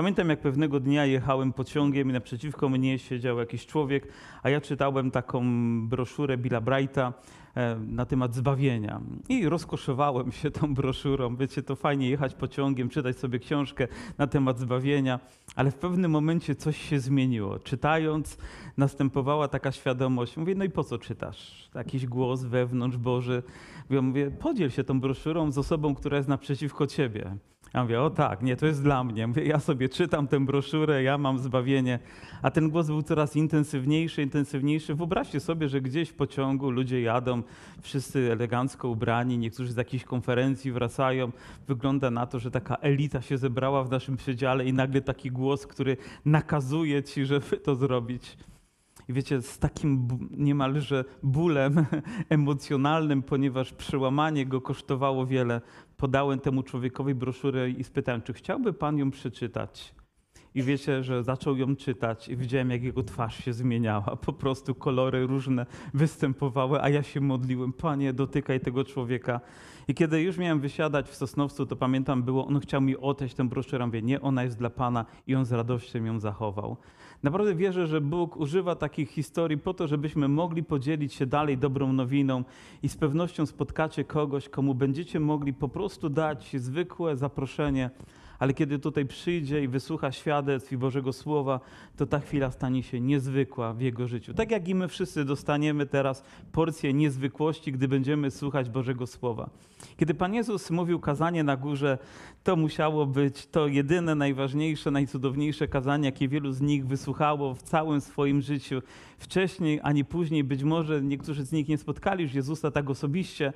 Pamiętam, jak pewnego dnia jechałem pociągiem i naprzeciwko mnie siedział jakiś człowiek, a ja czytałem taką broszurę Billa Brighta e, na temat zbawienia. I rozkoszowałem się tą broszurą. Wiecie, to fajnie jechać pociągiem, czytać sobie książkę na temat zbawienia, ale w pewnym momencie coś się zmieniło. Czytając, następowała taka świadomość. Mówię, no i po co czytasz? Jakiś głos wewnątrz Boży. Ja mówię, podziel się tą broszurą z osobą, która jest naprzeciwko ciebie. Ja mówię, o tak, nie, to jest dla mnie. Mówię, ja sobie czytam tę broszurę, ja mam zbawienie. A ten głos był coraz intensywniejszy, intensywniejszy. Wyobraźcie sobie, że gdzieś w pociągu ludzie jadą, wszyscy elegancko ubrani, niektórzy z jakiejś konferencji wracają. Wygląda na to, że taka elita się zebrała w naszym przedziale i nagle taki głos, który nakazuje ci, żeby to zrobić. I wiecie, z takim niemalże bólem emocjonalnym, ponieważ przełamanie go kosztowało wiele, podałem temu człowiekowi broszurę i spytałem, czy chciałby pan ją przeczytać? I wiecie, że zaczął ją czytać i widziałem, jak jego twarz się zmieniała. Po prostu kolory różne występowały, a ja się modliłem, Panie, dotykaj tego człowieka. I kiedy już miałem wysiadać w Sosnowcu, to pamiętam było, on chciał mi otejść tę broszurę. Mówię, nie, ona jest dla Pana i on z radością ją zachował. Naprawdę wierzę, że Bóg używa takich historii po to, żebyśmy mogli podzielić się dalej dobrą nowiną i z pewnością spotkacie kogoś, komu będziecie mogli po prostu dać zwykłe zaproszenie, ale kiedy tutaj przyjdzie i wysłucha świadectw i Bożego Słowa, to ta chwila stanie się niezwykła w jego życiu. Tak jak i my wszyscy dostaniemy teraz porcję niezwykłości, gdy będziemy słuchać Bożego Słowa. Kiedy Pan Jezus mówił kazanie na górze, to musiało być to jedyne, najważniejsze, najcudowniejsze kazanie, jakie wielu z nich wysłuchało w całym swoim życiu. Wcześniej ani później, być może niektórzy z nich nie spotkali już Jezusa tak osobiście,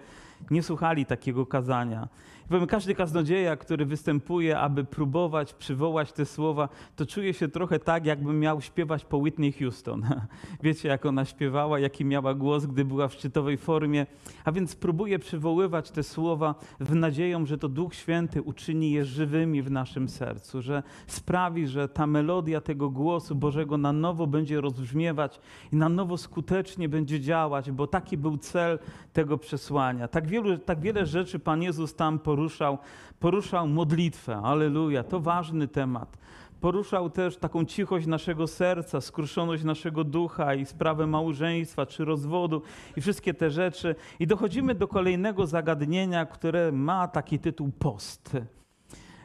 nie słuchali takiego kazania. Powiem, każdy kaznodzieja, który występuje, aby próbować przywołać te słowa, to czuje się trochę tak, jakby miał śpiewać po Whitney Houston. Wiecie, jak ona śpiewała, jaki miała głos, gdy była w szczytowej formie. A więc próbuje przywoływać te słowa w nadzieją, że to Duch Święty uczyni je żywymi w naszym sercu, że sprawi, że ta melodia tego głosu Bożego na nowo będzie rozbrzmiewać i na nowo skutecznie będzie działać, bo taki był cel tego przesłania. Tak, wielu, tak wiele rzeczy Pan Jezus tam poruszał. Poruszał modlitwę, aleluja, to ważny temat. Poruszał też taką cichość naszego serca, skruszoność naszego ducha i sprawę małżeństwa czy rozwodu i wszystkie te rzeczy. I dochodzimy do kolejnego zagadnienia, które ma taki tytuł post.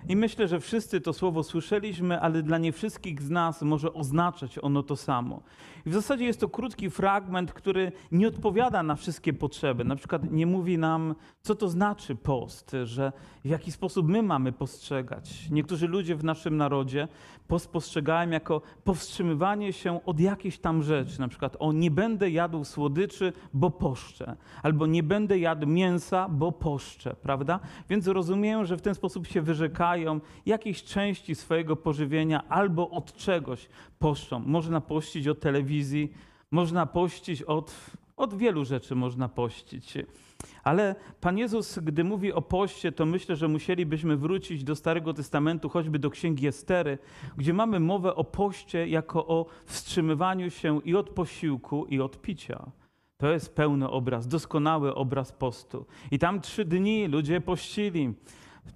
I myślę, że wszyscy to słowo słyszeliśmy, ale dla nie wszystkich z nas może oznaczać ono to samo. W zasadzie jest to krótki fragment, który nie odpowiada na wszystkie potrzeby. Na przykład nie mówi nam, co to znaczy post, że w jaki sposób my mamy postrzegać. Niektórzy ludzie w naszym narodzie post postrzegają jako powstrzymywanie się od jakiejś tam rzeczy. Na przykład o nie będę jadł słodyczy, bo poszczę. Albo nie będę jadł mięsa, bo poszczę, prawda? Więc rozumieją, że w ten sposób się wyrzekają jakiejś części swojego pożywienia albo od czegoś poszczą. Można pościć od telewizji, można pościć od, od wielu rzeczy można pościć. Ale Pan Jezus, gdy mówi o poście, to myślę, że musielibyśmy wrócić do Starego Testamentu, choćby do Księgi Estery, gdzie mamy mowę o poście jako o wstrzymywaniu się i od posiłku, i od picia. To jest pełny obraz, doskonały obraz postu. I tam trzy dni ludzie pościli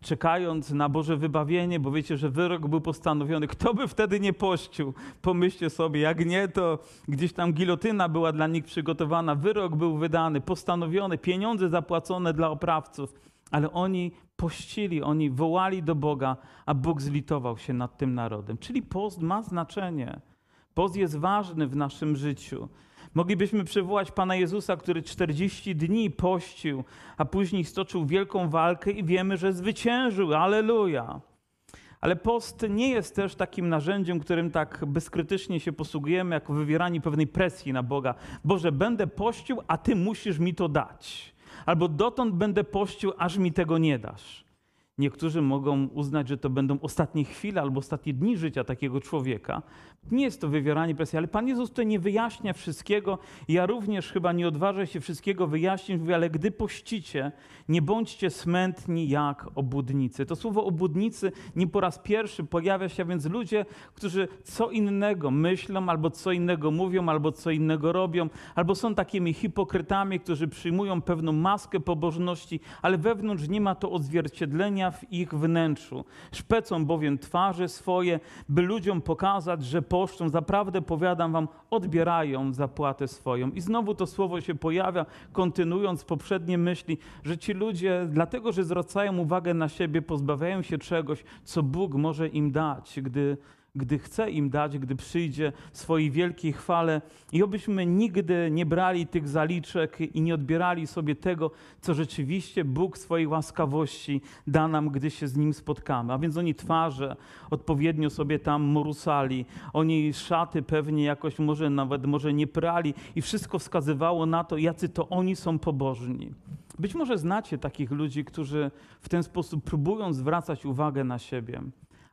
czekając na Boże wybawienie, bo wiecie, że wyrok był postanowiony. Kto by wtedy nie pościł? Pomyślcie sobie, jak nie, to gdzieś tam gilotyna była dla nich przygotowana, wyrok był wydany, postanowiony, pieniądze zapłacone dla oprawców, ale oni pościli, oni wołali do Boga, a Bóg zlitował się nad tym narodem. Czyli post ma znaczenie. Post jest ważny w naszym życiu. Moglibyśmy przywołać Pana Jezusa, który 40 dni pościł, a później stoczył wielką walkę i wiemy, że zwyciężył. Aleluja! Ale post nie jest też takim narzędziem, którym tak bezkrytycznie się posługujemy, jako wywieranie pewnej presji na Boga. Boże, będę pościł, a Ty musisz mi to dać. Albo dotąd będę pościł, aż mi tego nie dasz. Niektórzy mogą uznać, że to będą ostatnie chwile albo ostatnie dni życia takiego człowieka. Nie jest to wywieranie presji, ale Pan Jezus tutaj nie wyjaśnia wszystkiego. Ja również chyba nie odważę się wszystkiego wyjaśnić, mówię, ale gdy pościcie, nie bądźcie smętni jak obłudnicy. To słowo obłudnicy nie po raz pierwszy pojawia się, więc ludzie, którzy co innego myślą, albo co innego mówią, albo co innego robią, albo są takimi hipokrytami, którzy przyjmują pewną maskę pobożności, ale wewnątrz nie ma to odzwierciedlenia w ich wnętrzu. Szpecą bowiem twarze swoje, by ludziom pokazać, że poszczą. Zaprawdę powiadam wam, odbierają zapłatę swoją. I znowu to słowo się pojawia, kontynuując poprzednie myśli, że ci ludzie, dlatego że zwracają uwagę na siebie, pozbawiają się czegoś, co Bóg może im dać, gdy gdy chce im dać, gdy przyjdzie w swojej wielkiej chwale. I obyśmy nigdy nie brali tych zaliczek i nie odbierali sobie tego, co rzeczywiście Bóg swojej łaskawości da nam, gdy się z Nim spotkamy. A więc oni twarze odpowiednio sobie tam morusali, oni szaty pewnie jakoś może nawet może nie prali i wszystko wskazywało na to, jacy to oni są pobożni. Być może znacie takich ludzi, którzy w ten sposób próbują zwracać uwagę na siebie.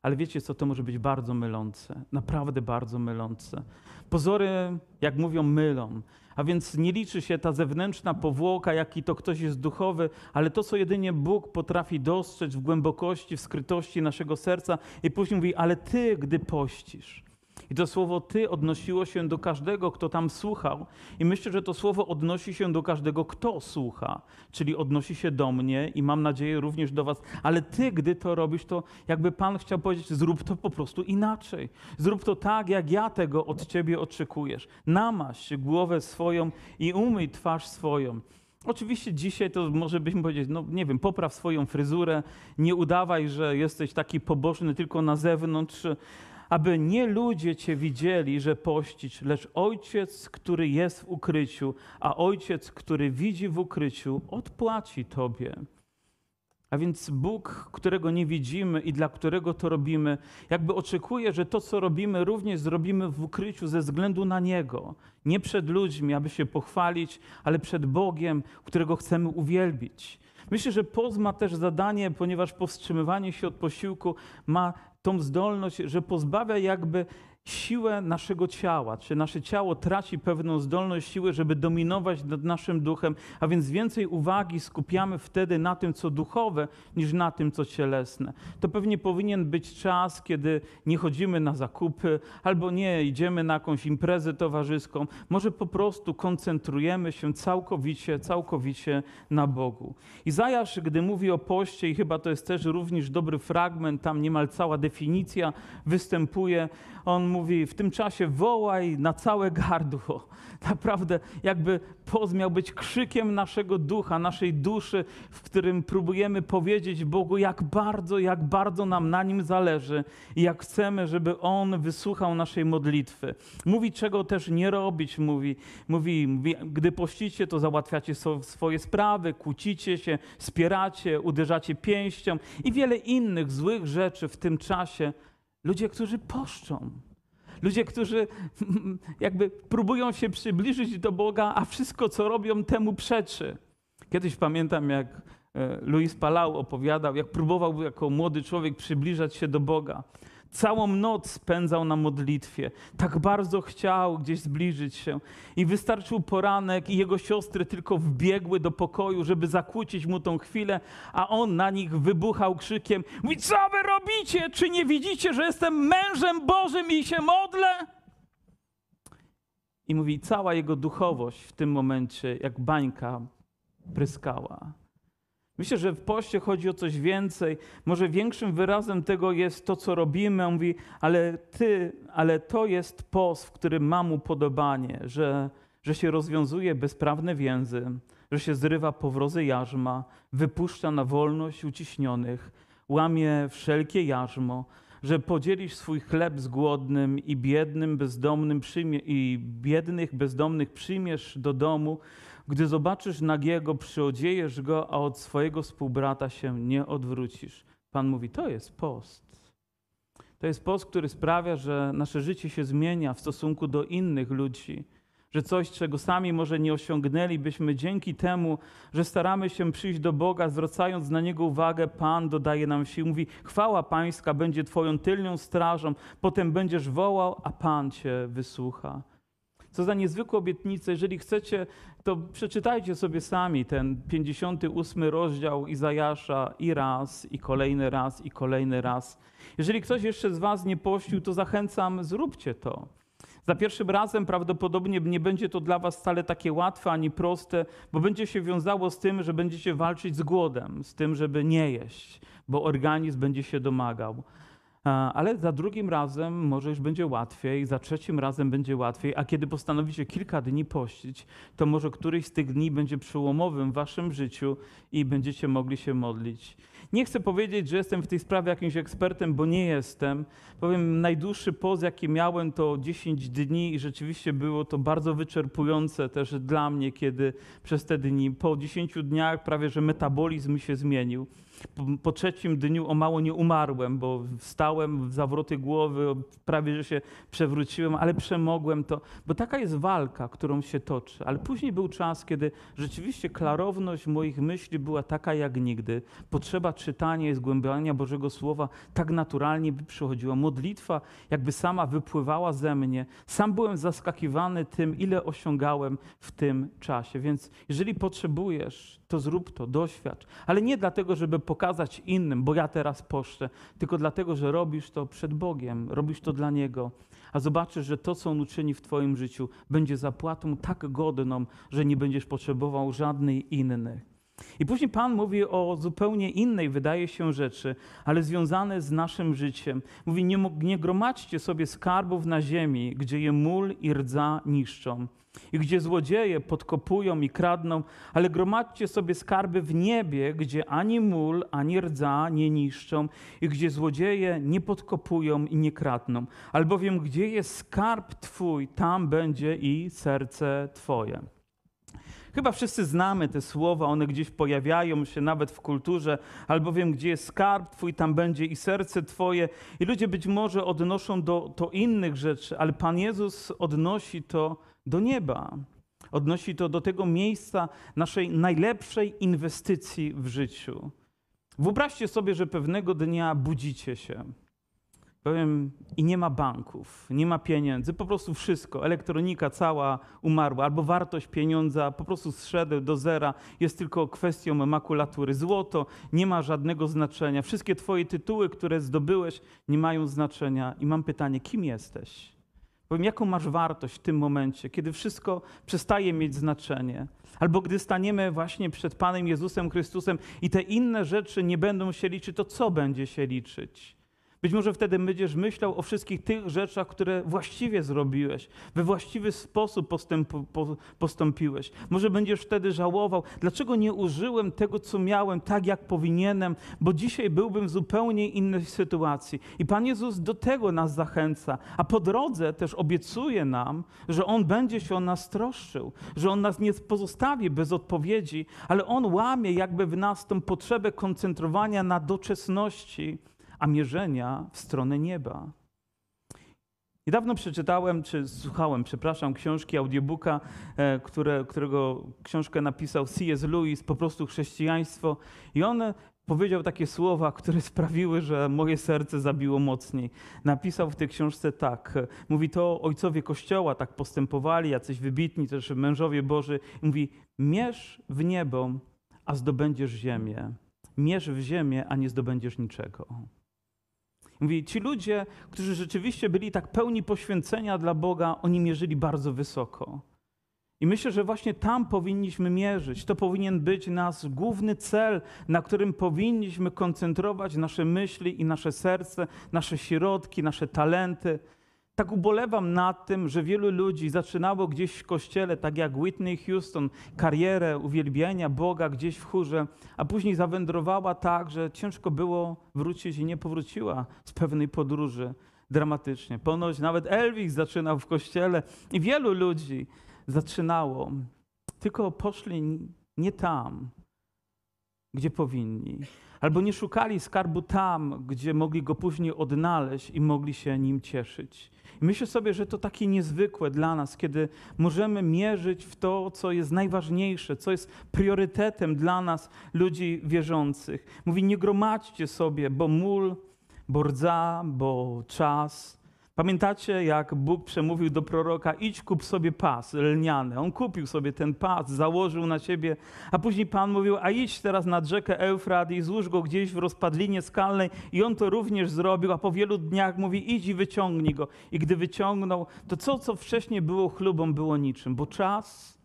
Ale wiecie co, to może być bardzo mylące, naprawdę bardzo mylące. Pozory, jak mówią, mylą. A więc nie liczy się ta zewnętrzna powłoka, jaki to ktoś jest duchowy, ale to, co jedynie Bóg potrafi dostrzec w głębokości, w skrytości naszego serca. I później mówi, ale ty, gdy pościsz, i to słowo ty odnosiło się do każdego, kto tam słuchał. I myślę, że to słowo odnosi się do każdego, kto słucha. Czyli odnosi się do mnie i mam nadzieję również do was. Ale ty, gdy to robisz, to jakby Pan chciał powiedzieć, zrób to po prostu inaczej. Zrób to tak, jak ja tego od ciebie oczekujesz. Namaś głowę swoją i umyj twarz swoją. Oczywiście dzisiaj to może byśmy powiedzieć, no nie wiem, popraw swoją fryzurę, nie udawaj, że jesteś taki pobożny tylko na zewnątrz, aby nie ludzie Cię widzieli, że pościć, lecz Ojciec, który jest w ukryciu, a Ojciec, który widzi w ukryciu, odpłaci Tobie. A więc Bóg, którego nie widzimy i dla którego to robimy, jakby oczekuje, że to, co robimy, również zrobimy w ukryciu ze względu na Niego. Nie przed ludźmi, aby się pochwalić, ale przed Bogiem, którego chcemy uwielbić. Myślę, że post ma też zadanie, ponieważ powstrzymywanie się od posiłku ma tą zdolność, że pozbawia jakby siłę naszego ciała, czy nasze ciało traci pewną zdolność siły, żeby dominować nad naszym duchem, a więc więcej uwagi skupiamy wtedy na tym, co duchowe, niż na tym, co cielesne. To pewnie powinien być czas, kiedy nie chodzimy na zakupy, albo nie idziemy na jakąś imprezę towarzyską. Może po prostu koncentrujemy się całkowicie, całkowicie na Bogu. Izajasz, gdy mówi o poście, i chyba to jest też również dobry fragment, tam niemal cała definicja występuje, on mówi, w tym czasie wołaj na całe gardło. Naprawdę jakby post miał być krzykiem naszego ducha, naszej duszy, w którym próbujemy powiedzieć Bogu, jak bardzo, jak bardzo nam na Nim zależy i jak chcemy, żeby On wysłuchał naszej modlitwy. Mówi, czego też nie robić, mówi, mówi, mówi gdy pościcie, to załatwiacie swoje sprawy, kłócicie się, spieracie, uderzacie pięścią i wiele innych złych rzeczy w tym czasie. Ludzie, którzy poszczą. Ludzie, którzy jakby próbują się przybliżyć do Boga, a wszystko, co robią, temu przeczy. Kiedyś pamiętam, jak e, Luis Palau opowiadał, jak próbował jako młody człowiek przybliżać się do Boga. Całą noc spędzał na modlitwie. Tak bardzo chciał gdzieś zbliżyć się. I wystarczył poranek, i jego siostry tylko wbiegły do pokoju, żeby zakłócić mu tą chwilę, a on na nich wybuchał krzykiem: Mówi, co wy robicie? Czy nie widzicie, że jestem mężem Bożym i się modlę? I mówi, cała jego duchowość w tym momencie, jak bańka, pryskała. Myślę, że w poście chodzi o coś więcej. Może większym wyrazem tego jest to, co robimy. On mówi, ale ty, ale to jest post, w którym mam upodobanie, że, że się rozwiązuje bezprawne więzy, że się zrywa powrozy jarzma, wypuszcza na wolność uciśnionych, łamie wszelkie jarzmo, że podzielisz swój chleb z głodnym i biednym, bezdomnym przyjmie, i biednych, bezdomnych przyjmiesz do domu, gdy zobaczysz nagiego, przyodziejesz go, a od swojego współbrata się nie odwrócisz. Pan mówi, to jest post. To jest post, który sprawia, że nasze życie się zmienia w stosunku do innych ludzi. Że coś, czego sami może nie osiągnęlibyśmy, dzięki temu, że staramy się przyjść do Boga, zwracając na Niego uwagę, Pan dodaje nam sił. Mówi: Chwała Pańska będzie Twoją tylnią strażą, potem będziesz wołał, a Pan Cię wysłucha. Co za niezwykłe obietnice. Jeżeli chcecie, to przeczytajcie sobie sami ten 58 rozdział Izajasza i raz, i kolejny raz, i kolejny raz. Jeżeli ktoś jeszcze z Was nie pościł, to zachęcam, zróbcie to. Za pierwszym razem prawdopodobnie nie będzie to dla Was wcale takie łatwe ani proste, bo będzie się wiązało z tym, że będziecie walczyć z głodem, z tym, żeby nie jeść, bo organizm będzie się domagał. Ale za drugim razem może już będzie łatwiej, za trzecim razem będzie łatwiej, a kiedy postanowicie kilka dni pościć, to może któryś z tych dni będzie przełomowym w waszym życiu i będziecie mogli się modlić. Nie chcę powiedzieć, że jestem w tej sprawie jakimś ekspertem, bo nie jestem. Powiem, najdłuższy poz, jaki miałem, to 10 dni i rzeczywiście było to bardzo wyczerpujące też dla mnie, kiedy przez te dni, po 10 dniach prawie, że metabolizm się zmienił. Po, trzecim dniu o mało nie umarłem, bo wstałem w zawroty głowy, prawie że się przewróciłem, ale przemogłem to, bo taka jest walka, którą się toczy. Ale później był czas, kiedy rzeczywiście klarowność moich myśli była taka jak nigdy. Potrzeba czytania i zgłębiania Bożego Słowa tak naturalnie by przychodziła. Modlitwa jakby sama wypływała ze mnie. Sam byłem zaskakiwany tym, ile osiągałem w tym czasie. Więc jeżeli potrzebujesz, to zrób to, doświadcz. Ale nie dlatego, żeby pokazać innym, bo ja teraz poszczę, tylko dlatego, że robisz to przed Bogiem, robisz to dla Niego, a zobaczysz, że to, co On uczyni w Twoim życiu, będzie zapłatą tak godną, że nie będziesz potrzebował żadnej innej. I później Pan mówi o zupełnie innej, wydaje się, rzeczy, ale związane z naszym życiem. Mówi, nie, nie gromadźcie sobie skarbów na ziemi, gdzie je mól i rdza niszczą i gdzie złodzieje podkopują i kradną, ale gromadźcie sobie skarby w niebie, gdzie ani mól, ani rdza nie niszczą i gdzie złodzieje nie podkopują i nie kradną. Albowiem gdzie jest skarb Twój, tam będzie i serce Twoje. Chyba wszyscy znamy te słowa, one gdzieś pojawiają się nawet w kulturze, albowiem gdzie jest skarb Twój, tam będzie i serce Twoje. I ludzie być może odnoszą do to innych rzeczy, ale Pan Jezus odnosi to do nieba. Odnosi to do tego miejsca naszej najlepszej inwestycji w życiu. Wyobraźcie sobie, że pewnego dnia budzicie się. Powiem, i nie ma banków, nie ma pieniędzy, po prostu wszystko, elektronika cała umarła, albo wartość pieniądza po prostu zszedł do zera, jest tylko kwestią makulatury. Złoto nie ma żadnego znaczenia, wszystkie Twoje tytuły, które zdobyłeś, nie mają znaczenia. I mam pytanie, kim jesteś? Powiem, jaką masz wartość w tym momencie, kiedy wszystko przestaje mieć znaczenie? Albo gdy staniemy właśnie przed Panem Jezusem Chrystusem i te inne rzeczy nie będą się liczyć, to co będzie się liczyć? Być może wtedy będziesz myślał o wszystkich tych rzeczach, które właściwie zrobiłeś, we właściwy sposób postęp, postąpiłeś. Może będziesz wtedy żałował, dlaczego nie użyłem tego, co miałem, tak jak powinienem, bo dzisiaj byłbym w zupełnie innej sytuacji. I Pan Jezus do tego nas zachęca, a po drodze też obiecuje nam, że On będzie się o nas troszczył, że On nas nie pozostawi bez odpowiedzi, ale On łamie jakby w nas tą potrzebę koncentrowania na doczesności a mierzenia w stronę nieba. Niedawno przeczytałem, czy słuchałem, przepraszam, książki, audiobooka, e, które, którego książkę napisał C.S. Lewis, po prostu chrześcijaństwo. I on powiedział takie słowa, które sprawiły, że moje serce zabiło mocniej. Napisał w tej książce tak. Mówi to ojcowie Kościoła tak postępowali, jacyś wybitni też mężowie Boży. Mówi, mierz w niebo, a zdobędziesz ziemię. Mierz w ziemię, a nie zdobędziesz niczego. Mówi, ci ludzie, którzy rzeczywiście byli tak pełni poświęcenia dla Boga, oni mierzyli bardzo wysoko. I myślę, że właśnie tam powinniśmy mierzyć. To powinien być nasz główny cel, na którym powinniśmy koncentrować nasze myśli i nasze serce, nasze środki, nasze talenty. Tak ubolewam nad tym, że wielu ludzi zaczynało gdzieś w kościele, tak jak Whitney Houston, karierę uwielbienia Boga gdzieś w chórze, a później zawędrowała tak, że ciężko było wrócić i nie powróciła z pewnej podróży dramatycznie. Ponoć nawet Elvis zaczynał w kościele i wielu ludzi zaczynało, tylko poszli nie tam, gdzie powinni. Albo nie szukali skarbu tam, gdzie mogli go później odnaleźć i mogli się nim cieszyć. I myślę sobie, że to takie niezwykłe dla nas, kiedy możemy mierzyć w to, co jest najważniejsze, co jest priorytetem dla nas, ludzi wierzących. Mówi, nie gromadźcie sobie, bo mól, bo rdza, bo czas, Pamiętacie, jak Bóg przemówił do proroka: idź kup sobie pas lniany. On kupił sobie ten pas, założył na siebie, a później Pan mówił: a idź teraz nad rzekę Eufrat i złóż go gdzieś w rozpadlinie skalnej. I on to również zrobił, a po wielu dniach mówi: idź i wyciągnij go. I gdy wyciągnął, to co, co wcześniej było chlubą, było niczym, bo czas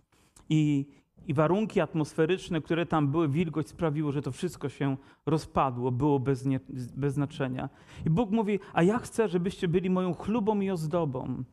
i, i warunki atmosferyczne, które tam były, wilgoć sprawiło, że to wszystko się rozpadło, było bez, nie, bez znaczenia. I Bóg mówi, a ja chcę, żebyście byli moją chlubą i ozdobą.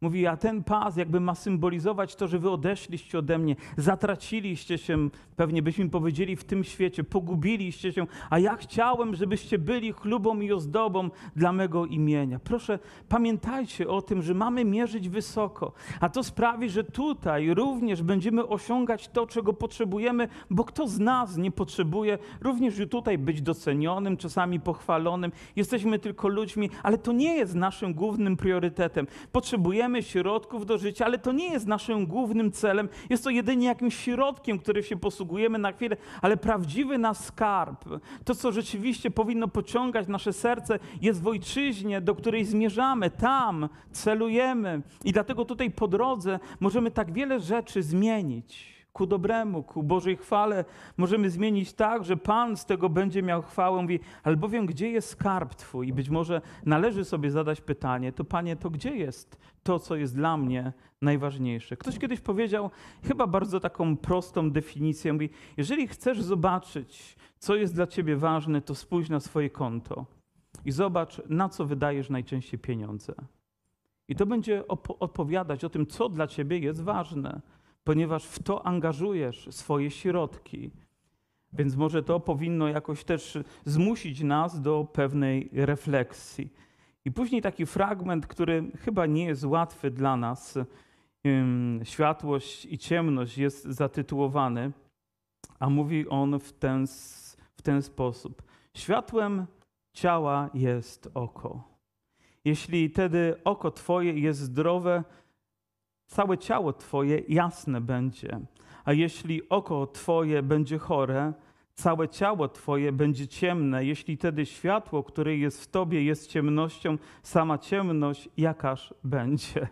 Mówi, a ten pas jakby ma symbolizować to, że wy odeszliście ode mnie, zatraciliście się, pewnie byśmy powiedzieli, w tym świecie, pogubiliście się, a ja chciałem, żebyście byli chlubą i ozdobą dla mego imienia. Proszę, pamiętajcie o tym, że mamy mierzyć wysoko, a to sprawi, że tutaj również będziemy osiągać to, czego potrzebujemy, bo kto z nas nie potrzebuje również tutaj być docenionym, czasami pochwalonym. Jesteśmy tylko ludźmi, ale to nie jest naszym głównym priorytetem. Potrzebujemy potrzebujemy środków do życia, ale to nie jest naszym głównym celem. Jest to jedynie jakimś środkiem, który się posługujemy na chwilę, ale prawdziwy nasz skarb, to co rzeczywiście powinno pociągać nasze serce, jest w ojczyźnie, do której zmierzamy. Tam celujemy. I dlatego tutaj po drodze możemy tak wiele rzeczy zmienić ku dobremu, ku Bożej chwale możemy zmienić tak, że Pan z tego będzie miał chwałę. Mówi, albowiem gdzie jest skarb Twój? I być może należy sobie zadać pytanie, to Panie, to gdzie jest to, co jest dla mnie najważniejsze? Ktoś kiedyś powiedział, chyba bardzo taką prostą definicję, mówi, jeżeli chcesz zobaczyć, co jest dla Ciebie ważne, to spójrz na swoje konto i zobacz, na co wydajesz najczęściej pieniądze. I to będzie odpowiadać o tym, co dla Ciebie jest ważne ponieważ w to angażujesz swoje środki. Więc może to powinno jakoś też zmusić nas do pewnej refleksji. I później taki fragment, który chyba nie jest łatwy dla nas. Światłość i ciemność jest zatytułowany, a mówi on w ten, w ten sposób. Światłem ciała jest oko. Jeśli tedy oko Twoje jest zdrowe, całe ciało Twoje jasne będzie. A jeśli oko Twoje będzie chore, całe ciało Twoje będzie ciemne. Jeśli tedy światło, które jest w Tobie, jest ciemnością, sama ciemność, jakaż będzie.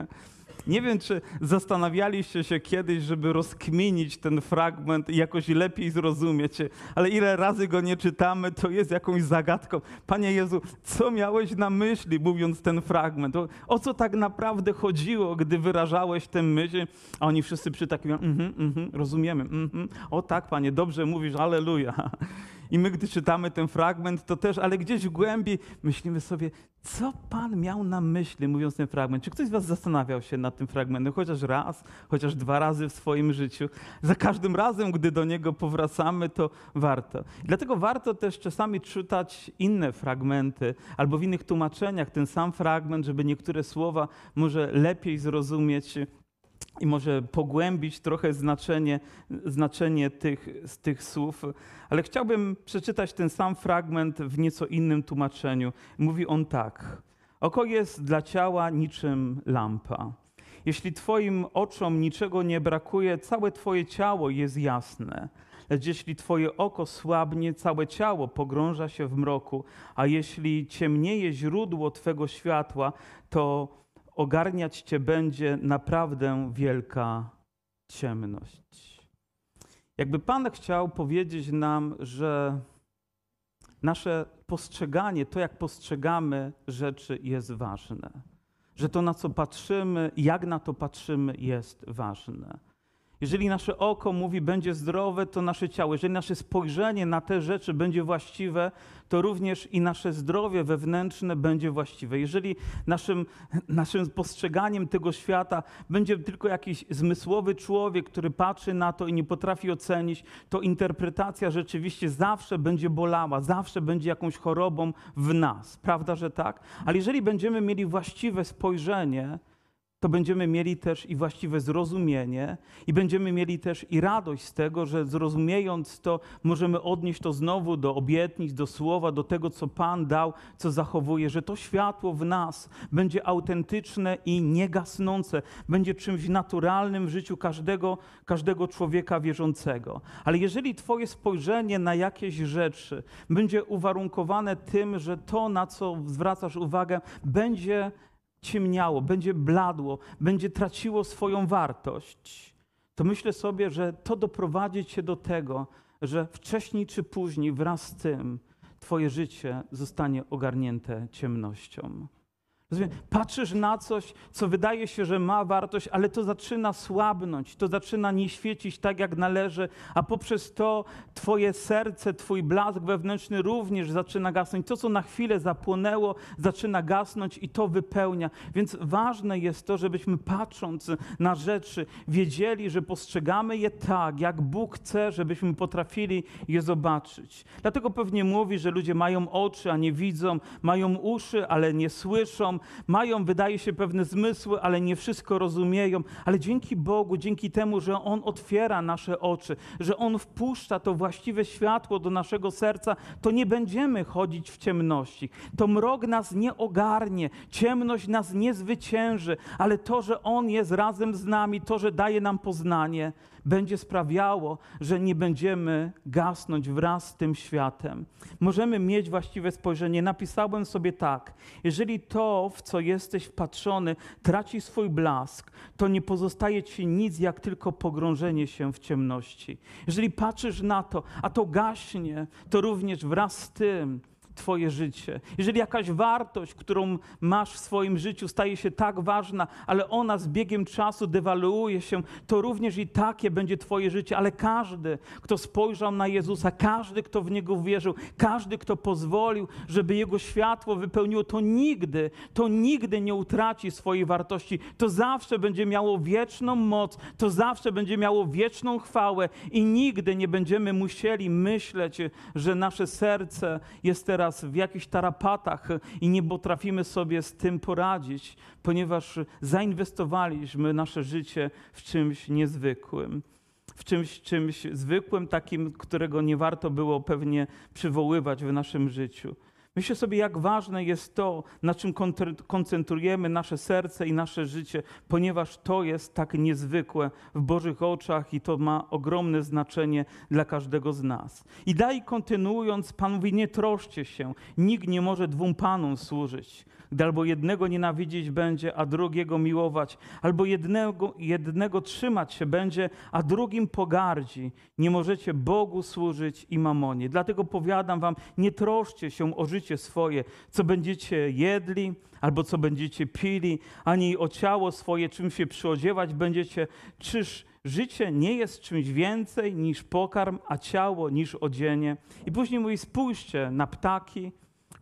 Nie wiem, czy zastanawialiście się kiedyś, żeby rozkminić ten fragment i jakoś lepiej zrozumieć, ale ile razy go nie czytamy, to jest jakąś zagadką. Panie Jezu, co miałeś na myśli, mówiąc ten fragment? O, o co tak naprawdę chodziło, gdy wyrażałeś tę myśl? A oni wszyscy przytakiwają, mhm, mhm, rozumiemy, mhm. o tak, Panie, dobrze mówisz, aleluja. I my, gdy czytamy ten fragment, to też, ale gdzieś w głębi myślimy sobie, co Pan miał na myśli, mówiąc ten fragment? Czy ktoś z Was zastanawiał się nad tym fragmentem chociaż raz, chociaż dwa razy w swoim życiu? Za każdym razem, gdy do niego powracamy, to warto. Dlatego warto też czasami czytać inne fragmenty albo w innych tłumaczeniach ten sam fragment, żeby niektóre słowa może lepiej zrozumieć i może pogłębić trochę znaczenie, znaczenie tych, tych słów, ale chciałbym przeczytać ten sam fragment w nieco innym tłumaczeniu. Mówi on tak: Oko jest dla ciała niczym lampa. Jeśli Twoim oczom niczego nie brakuje, całe Twoje ciało jest jasne. Lecz jeśli Twoje oko słabnie, całe ciało pogrąża się w mroku, a jeśli ciemnieje źródło Twego światła, to ogarniać Cię będzie naprawdę wielka ciemność. Jakby Pan chciał powiedzieć nam, że nasze postrzeganie, to jak postrzegamy rzeczy jest ważne. Że to na co patrzymy, jak na to patrzymy jest ważne. Jeżeli nasze oko mówi, będzie zdrowe, to nasze ciało. Jeżeli nasze spojrzenie na te rzeczy będzie właściwe, to również i nasze zdrowie wewnętrzne będzie właściwe. Jeżeli naszym, naszym postrzeganiem tego świata będzie tylko jakiś zmysłowy człowiek, który patrzy na to i nie potrafi ocenić, to interpretacja rzeczywiście zawsze będzie bolała, zawsze będzie jakąś chorobą w nas. Prawda, że tak? Ale jeżeli będziemy mieli właściwe spojrzenie, to będziemy mieli też i właściwe zrozumienie, i będziemy mieli też i radość z tego, że zrozumiejąc to, możemy odnieść to znowu do obietnic, do słowa, do tego, co Pan dał, co zachowuje, że to światło w nas będzie autentyczne i niegasnące, będzie czymś naturalnym w życiu każdego, każdego człowieka wierzącego. Ale jeżeli Twoje spojrzenie na jakieś rzeczy będzie uwarunkowane tym, że to, na co zwracasz uwagę, będzie ciemniało, będzie bladło, będzie traciło swoją wartość, to myślę sobie, że to doprowadzi cię do tego, że wcześniej czy później wraz z tym Twoje życie zostanie ogarnięte ciemnością. Patrzysz na coś, co wydaje się, że ma wartość, ale to zaczyna słabnąć, to zaczyna nie świecić tak, jak należy, a poprzez to Twoje serce, Twój blask wewnętrzny również zaczyna gasnąć. To, co na chwilę zapłonęło, zaczyna gasnąć i to wypełnia. Więc ważne jest to, żebyśmy patrząc na rzeczy, wiedzieli, że postrzegamy je tak, jak Bóg chce, żebyśmy potrafili je zobaczyć. Dlatego pewnie mówi, że ludzie mają oczy, a nie widzą, mają uszy, ale nie słyszą mają, wydaje się, pewne zmysły, ale nie wszystko rozumieją. Ale dzięki Bogu, dzięki temu, że On otwiera nasze oczy, że On wpuszcza to właściwe światło do naszego serca, to nie będziemy chodzić w ciemności. To mrok nas nie ogarnie, ciemność nas nie zwycięży, ale to, że On jest razem z nami, to, że daje nam poznanie, będzie sprawiało, że nie będziemy gasnąć wraz z tym światem. Możemy mieć właściwe spojrzenie. Napisałem sobie tak: jeżeli to, w co jesteś wpatrzony, traci swój blask, to nie pozostaje ci nic, jak tylko pogrążenie się w ciemności. Jeżeli patrzysz na to, a to gaśnie, to również wraz z tym Twoje życie. Jeżeli jakaś wartość, którą masz w swoim życiu, staje się tak ważna, ale ona z biegiem czasu dewaluuje się, to również i takie będzie Twoje życie. Ale każdy, kto spojrzał na Jezusa, każdy, kto w Niego wierzył, każdy, kto pozwolił, żeby Jego światło wypełniło, to nigdy, to nigdy nie utraci swojej wartości. To zawsze będzie miało wieczną moc, to zawsze będzie miało wieczną chwałę i nigdy nie będziemy musieli myśleć, że nasze serce jest teraz teraz w jakichś tarapatach i nie potrafimy sobie z tym poradzić, ponieważ zainwestowaliśmy nasze życie w czymś niezwykłym. W czymś, czymś zwykłym, takim, którego nie warto było pewnie przywoływać w naszym życiu. Myślę sobie, jak ważne jest to, na czym koncentrujemy nasze serce i nasze życie, ponieważ to jest tak niezwykłe w Bożych oczach i to ma ogromne znaczenie dla każdego z nas. I dalej kontynuując, Pan mówi: Nie troszcie się, nikt nie może dwóm panom służyć gdy albo jednego nienawidzieć będzie, a drugiego miłować, albo jednego, jednego trzymać się będzie, a drugim pogardzi. Nie możecie Bogu służyć i mamonie. Dlatego powiadam wam, nie troszcie się o życie swoje, co będziecie jedli, albo co będziecie pili, ani o ciało swoje, czym się przyodziewać będziecie. Czyż życie nie jest czymś więcej niż pokarm, a ciało niż odzienie? I później mówi, spójrzcie na ptaki,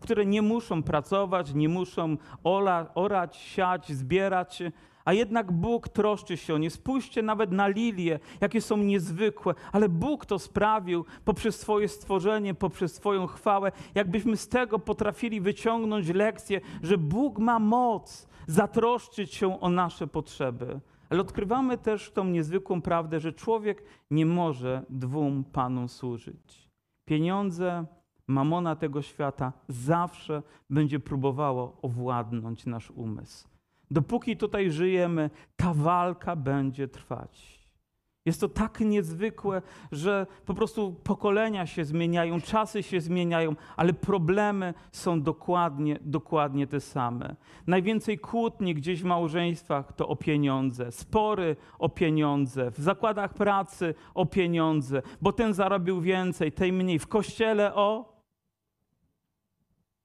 które nie muszą pracować, nie muszą ola, orać, siać, zbierać, a jednak Bóg troszczy się o nie. Spójrzcie nawet na lilie, jakie są niezwykłe, ale Bóg to sprawił poprzez swoje stworzenie, poprzez swoją chwałę. Jakbyśmy z tego potrafili wyciągnąć lekcję, że Bóg ma moc zatroszczyć się o nasze potrzeby. Ale odkrywamy też tą niezwykłą prawdę, że człowiek nie może dwóm panom służyć. Pieniądze mamona tego świata zawsze będzie próbowało owładnąć nasz umysł. Dopóki tutaj żyjemy, ta walka będzie trwać. Jest to tak niezwykłe, że po prostu pokolenia się zmieniają, czasy się zmieniają, ale problemy są dokładnie, dokładnie te same. Najwięcej kłótni gdzieś w małżeństwach to o pieniądze, spory o pieniądze, w zakładach pracy o pieniądze, bo ten zarobił więcej, ten mniej, w kościele o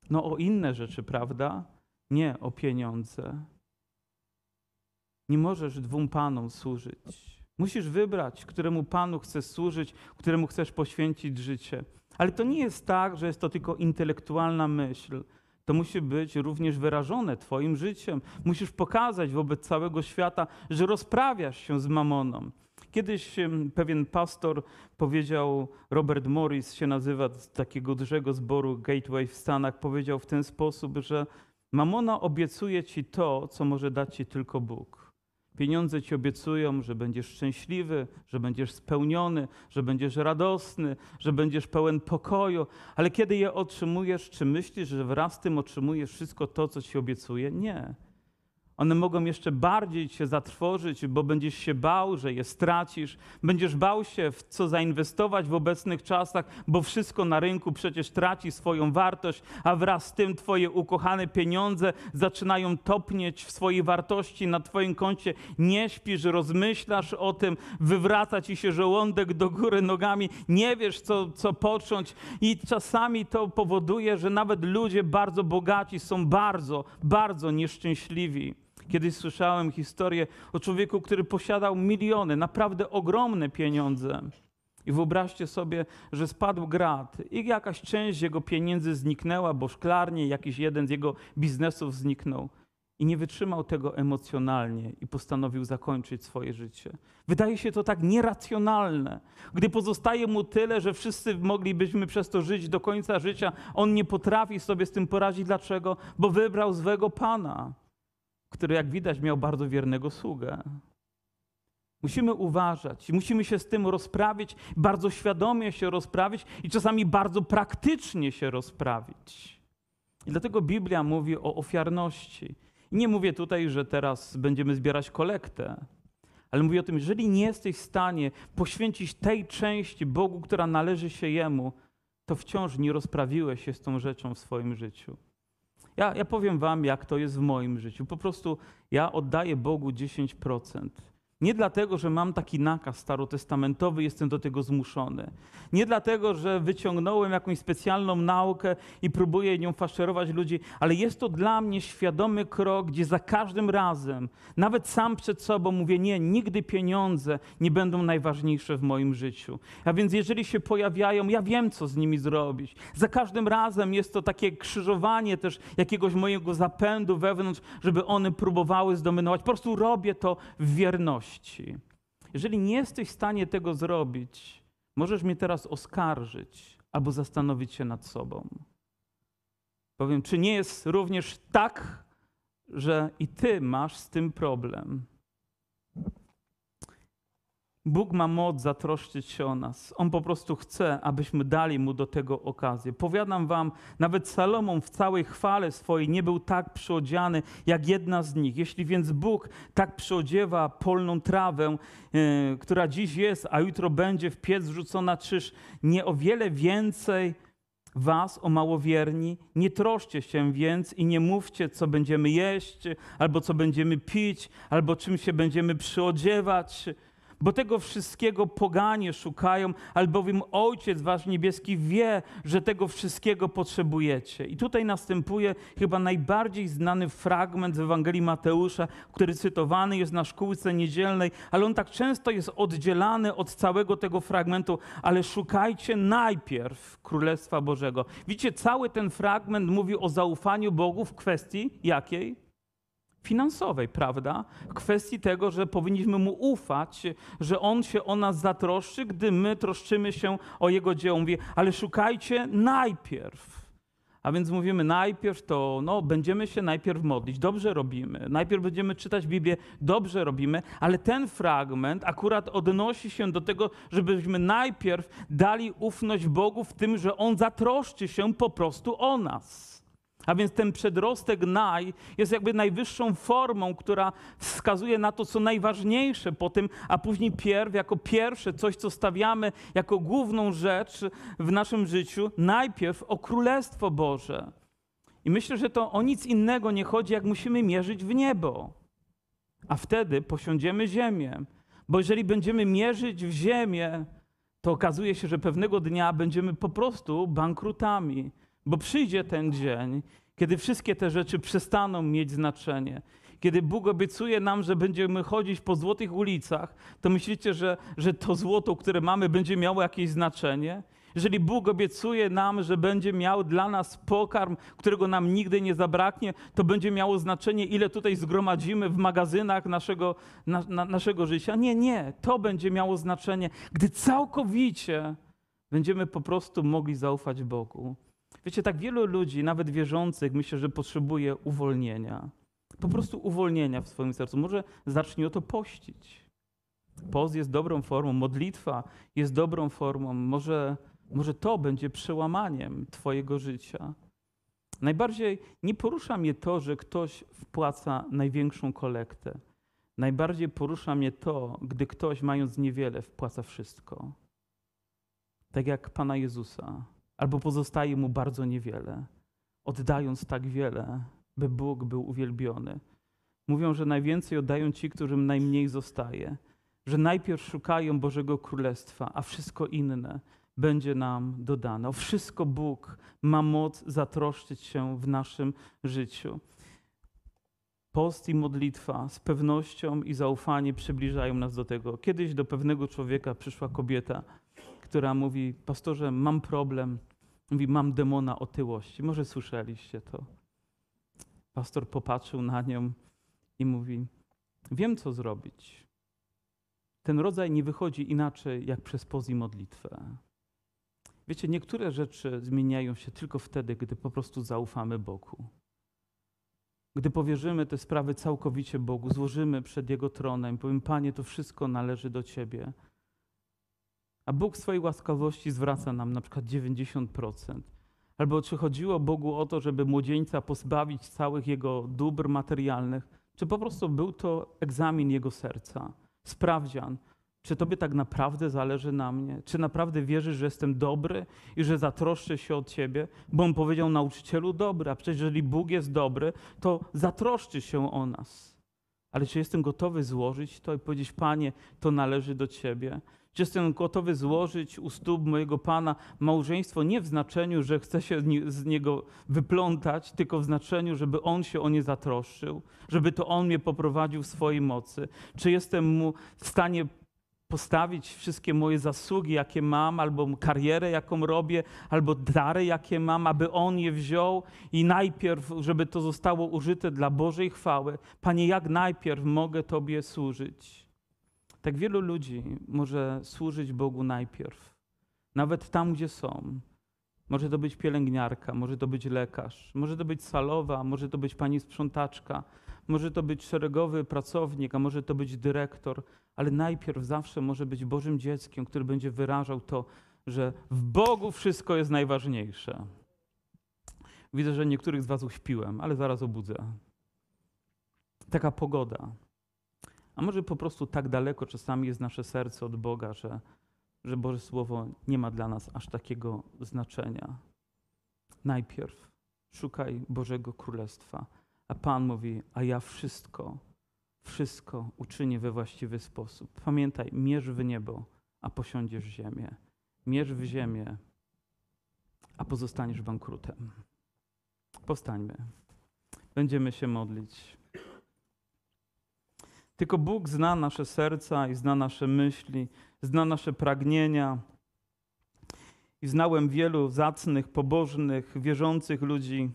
no o inne rzeczy, prawda? Nie o pieniądze. Nie możesz dwóm panom służyć. Musisz wybrać, któremu panu chcesz służyć, któremu chcesz poświęcić życie. Ale to nie jest tak, że jest to tylko intelektualna myśl. To musi być również wyrażone Twoim życiem. Musisz pokazać wobec całego świata, że rozprawiasz się z mamoną. Kiedyś pewien pastor powiedział, Robert Morris się nazywa, z takiego dużego zboru Gateway w Stanach, powiedział w ten sposób, że mamona obiecuje ci to, co może dać ci tylko Bóg. Pieniądze ci obiecują, że będziesz szczęśliwy, że będziesz spełniony, że będziesz radosny, że będziesz pełen pokoju, ale kiedy je otrzymujesz, czy myślisz, że wraz z tym otrzymujesz wszystko to, co ci obiecuje? Nie. One mogą jeszcze bardziej cię zatrwożyć, bo będziesz się bał, że je stracisz. Będziesz bał się, w co zainwestować w obecnych czasach, bo wszystko na rynku przecież traci swoją wartość, a wraz z tym twoje ukochane pieniądze zaczynają topnieć w swojej wartości na twoim koncie. Nie śpisz, rozmyślasz o tym, wywraca ci się żołądek do góry nogami, nie wiesz, co, co począć. I czasami to powoduje, że nawet ludzie bardzo bogaci są bardzo, bardzo nieszczęśliwi. Kiedyś słyszałem historię o człowieku, który posiadał miliony, naprawdę ogromne pieniądze. I wyobraźcie sobie, że spadł grad i jakaś część jego pieniędzy zniknęła, bo szklarnie jakiś jeden z jego biznesów zniknął. I nie wytrzymał tego emocjonalnie i postanowił zakończyć swoje życie. Wydaje się to tak nieracjonalne. Gdy pozostaje mu tyle, że wszyscy moglibyśmy przez to żyć do końca życia, on nie potrafi sobie z tym poradzić. Dlaczego? Bo wybrał zwego Pana który jak widać miał bardzo wiernego sługę. Musimy uważać, musimy się z tym rozprawić, bardzo świadomie się rozprawić i czasami bardzo praktycznie się rozprawić. I dlatego Biblia mówi o ofiarności. I nie mówię tutaj, że teraz będziemy zbierać kolektę, ale mówię o tym, jeżeli nie jesteś w stanie poświęcić tej części Bogu, która należy się Jemu, to wciąż nie rozprawiłeś się z tą rzeczą w swoim życiu. Ja, ja powiem Wam, jak to jest w moim życiu. Po prostu ja oddaję Bogu 10%. Nie dlatego, że mam taki nakaz starotestamentowy, jestem do tego zmuszony. Nie dlatego, że wyciągnąłem jakąś specjalną naukę i próbuję nią faszerować ludzi, ale jest to dla mnie świadomy krok, gdzie za każdym razem, nawet sam przed sobą mówię, nie, nigdy pieniądze nie będą najważniejsze w moim życiu. A więc jeżeli się pojawiają, ja wiem, co z nimi zrobić. Za każdym razem jest to takie krzyżowanie też jakiegoś mojego zapędu wewnątrz, żeby one próbowały zdominować. Po prostu robię to w wierności. Jeżeli nie jesteś w stanie tego zrobić, możesz mnie teraz oskarżyć albo zastanowić się nad sobą. Powiem, czy nie jest również tak, że i ty masz z tym problem? Bóg ma moc zatroszczyć się o nas. On po prostu chce, abyśmy dali mu do tego okazję. Powiadam wam, nawet Salomon w całej chwale swojej nie był tak przyodziany jak jedna z nich. Jeśli więc Bóg tak przyodziewa polną trawę, yy, która dziś jest, a jutro będzie w piec wrzucona, czyż nie o wiele więcej was, o małowierni, nie troszcie się więc i nie mówcie, co będziemy jeść, albo co będziemy pić, albo czym się będziemy przyodziewać bo tego wszystkiego poganie szukają, albowiem Ojciec Wasz Niebieski wie, że tego wszystkiego potrzebujecie. I tutaj następuje chyba najbardziej znany fragment z Ewangelii Mateusza, który cytowany jest na szkółce niedzielnej, ale on tak często jest oddzielany od całego tego fragmentu, ale szukajcie najpierw Królestwa Bożego. Widzicie, cały ten fragment mówi o zaufaniu Bogu w kwestii jakiej? Finansowej, prawda? Kwestii tego, że powinniśmy mu ufać, że on się o nas zatroszczy, gdy my troszczymy się o jego dzieło. Mówi, ale szukajcie najpierw. A więc mówimy najpierw to, no, będziemy się najpierw modlić, dobrze robimy. Najpierw będziemy czytać Biblię, dobrze robimy, ale ten fragment akurat odnosi się do tego, żebyśmy najpierw dali ufność Bogu w tym, że On zatroszczy się po prostu o nas. A więc ten przedrostek naj jest jakby najwyższą formą, która wskazuje na to, co najważniejsze po tym, a później pierw, jako pierwsze, coś, co stawiamy jako główną rzecz w naszym życiu, najpierw o Królestwo Boże. I myślę, że to o nic innego nie chodzi, jak musimy mierzyć w niebo. A wtedy posiądziemy ziemię. Bo jeżeli będziemy mierzyć w ziemię, to okazuje się, że pewnego dnia będziemy po prostu bankrutami bo przyjdzie ten dzień, kiedy wszystkie te rzeczy przestaną mieć znaczenie. Kiedy Bóg obiecuje nam, że będziemy chodzić po złotych ulicach, to myślicie, że, że to złoto, które mamy, będzie miało jakieś znaczenie? Jeżeli Bóg obiecuje nam, że będzie miał dla nas pokarm, którego nam nigdy nie zabraknie, to będzie miało znaczenie, ile tutaj zgromadzimy w magazynach naszego, na, na, naszego życia. Nie, nie. To będzie miało znaczenie, gdy całkowicie będziemy po prostu mogli zaufać Bogu. Wiecie, tak wielu ludzi, nawet wierzących, myślę, że potrzebuje uwolnienia. Po prostu uwolnienia w swoim sercu. Może zacznij o to pościć. Post jest dobrą formą, modlitwa jest dobrą formą. Może, może to będzie przełamaniem Twojego życia. Najbardziej nie porusza mnie to, że ktoś wpłaca największą kolektę. Najbardziej porusza mnie to, gdy ktoś, mając niewiele, wpłaca wszystko. Tak jak Pana Jezusa, albo pozostaje mu bardzo niewiele, oddając tak wiele, by Bóg był uwielbiony. Mówią, że najwięcej oddają ci, którym najmniej zostaje, że najpierw szukają Bożego Królestwa, a wszystko inne będzie nam dodane. O wszystko Bóg ma moc zatroszczyć się w naszym życiu. Post i modlitwa z pewnością i zaufanie przybliżają nas do tego. Kiedyś do pewnego człowieka przyszła kobieta, która mówi: Pastorze, mam problem. Mówi: Mam demona otyłości. Może słyszeliście to. Pastor popatrzył na nią i mówi: Wiem, co zrobić. Ten rodzaj nie wychodzi inaczej jak przez poz modlitwę. Wiecie, niektóre rzeczy zmieniają się tylko wtedy, gdy po prostu zaufamy Bogu. Gdy powierzymy te sprawy całkowicie Bogu, złożymy przed Jego tronem, powiem, Panie, to wszystko należy do Ciebie. A Bóg swojej łaskawości zwraca nam na przykład 90%. Albo czy chodziło Bogu o to, żeby młodzieńca pozbawić całych jego dóbr materialnych, czy po prostu był to egzamin jego serca, sprawdzian, czy Tobie tak naprawdę zależy na mnie? Czy naprawdę wierzysz, że jestem dobry i że zatroszczę się o Ciebie? Bo on powiedział nauczycielu dobry, a przecież jeżeli Bóg jest dobry, to zatroszczy się o nas. Ale czy jestem gotowy złożyć to i powiedzieć, Panie, to należy do Ciebie? Czy jestem gotowy złożyć u stóp mojego Pana małżeństwo nie w znaczeniu, że chcę się z niego wyplątać, tylko w znaczeniu, żeby On się o nie zatroszczył, żeby to On mnie poprowadził w swojej mocy? Czy jestem mu w stanie postawić wszystkie moje zasługi, jakie mam, albo karierę, jaką robię, albo dary, jakie mam, aby On je wziął i najpierw, żeby to zostało użyte dla Bożej chwały. Panie, jak najpierw mogę Tobie służyć? Tak wielu ludzi może służyć Bogu najpierw, nawet tam, gdzie są. Może to być pielęgniarka, może to być lekarz, może to być salowa, może to być pani sprzątaczka, może to być szeregowy pracownik, a może to być dyrektor, ale najpierw zawsze może być Bożym dzieckiem, który będzie wyrażał to, że w Bogu wszystko jest najważniejsze. Widzę, że niektórych z Was uśpiłem, ale zaraz obudzę. Taka pogoda. A może po prostu tak daleko czasami jest nasze serce od Boga, że, że Boże Słowo nie ma dla nas aż takiego znaczenia. Najpierw szukaj Bożego Królestwa, a Pan mówi, a ja wszystko wszystko uczynię we właściwy sposób. Pamiętaj, mierz w niebo, a posiądziesz ziemię. Mierz w ziemię, a pozostaniesz bankrutem. Powstańmy. Będziemy się modlić. Tylko Bóg zna nasze serca i zna nasze myśli, zna nasze pragnienia. I znałem wielu zacnych, pobożnych, wierzących ludzi,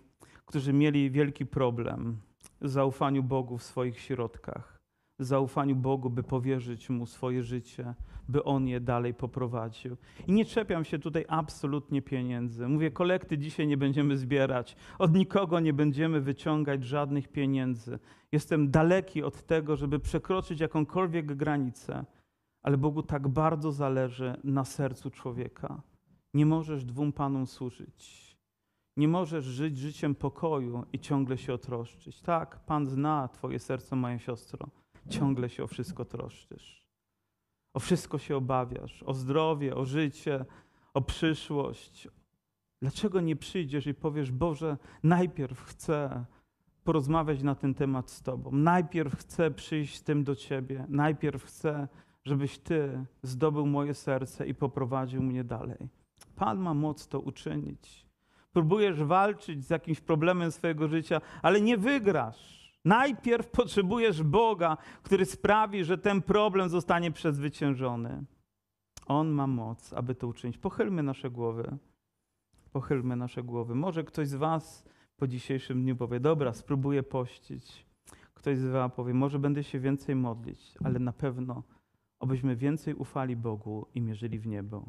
którzy mieli wielki problem zaufaniu Bogu w swoich środkach, zaufaniu Bogu, by powierzyć Mu swoje życie, by On je dalej poprowadził. I nie czepiam się tutaj absolutnie pieniędzy. Mówię, kolekty dzisiaj nie będziemy zbierać, od nikogo nie będziemy wyciągać żadnych pieniędzy. Jestem daleki od tego, żeby przekroczyć jakąkolwiek granicę, ale Bogu tak bardzo zależy na sercu człowieka. Nie możesz dwóm panom służyć. Nie możesz żyć życiem pokoju i ciągle się otroszczyć. Tak, Pan zna Twoje serce, moja siostro. Ciągle się o wszystko troszczysz. O wszystko się obawiasz. O zdrowie, o życie, o przyszłość. Dlaczego nie przyjdziesz i powiesz, Boże, najpierw chcę porozmawiać na ten temat z Tobą. Najpierw chcę przyjść z tym do Ciebie. Najpierw chcę, żebyś Ty zdobył moje serce i poprowadził mnie dalej. Pan ma moc to uczynić próbujesz walczyć z jakimś problemem swojego życia, ale nie wygrasz. Najpierw potrzebujesz Boga, który sprawi, że ten problem zostanie przezwyciężony. On ma moc, aby to uczynić. Pochylmy nasze głowy. Pochylmy nasze głowy. Może ktoś z Was po dzisiejszym dniu powie: Dobra, spróbuję pościć. Ktoś z Was powie: Może będę się więcej modlić, ale na pewno, obyśmy więcej ufali Bogu i mierzyli w niebo.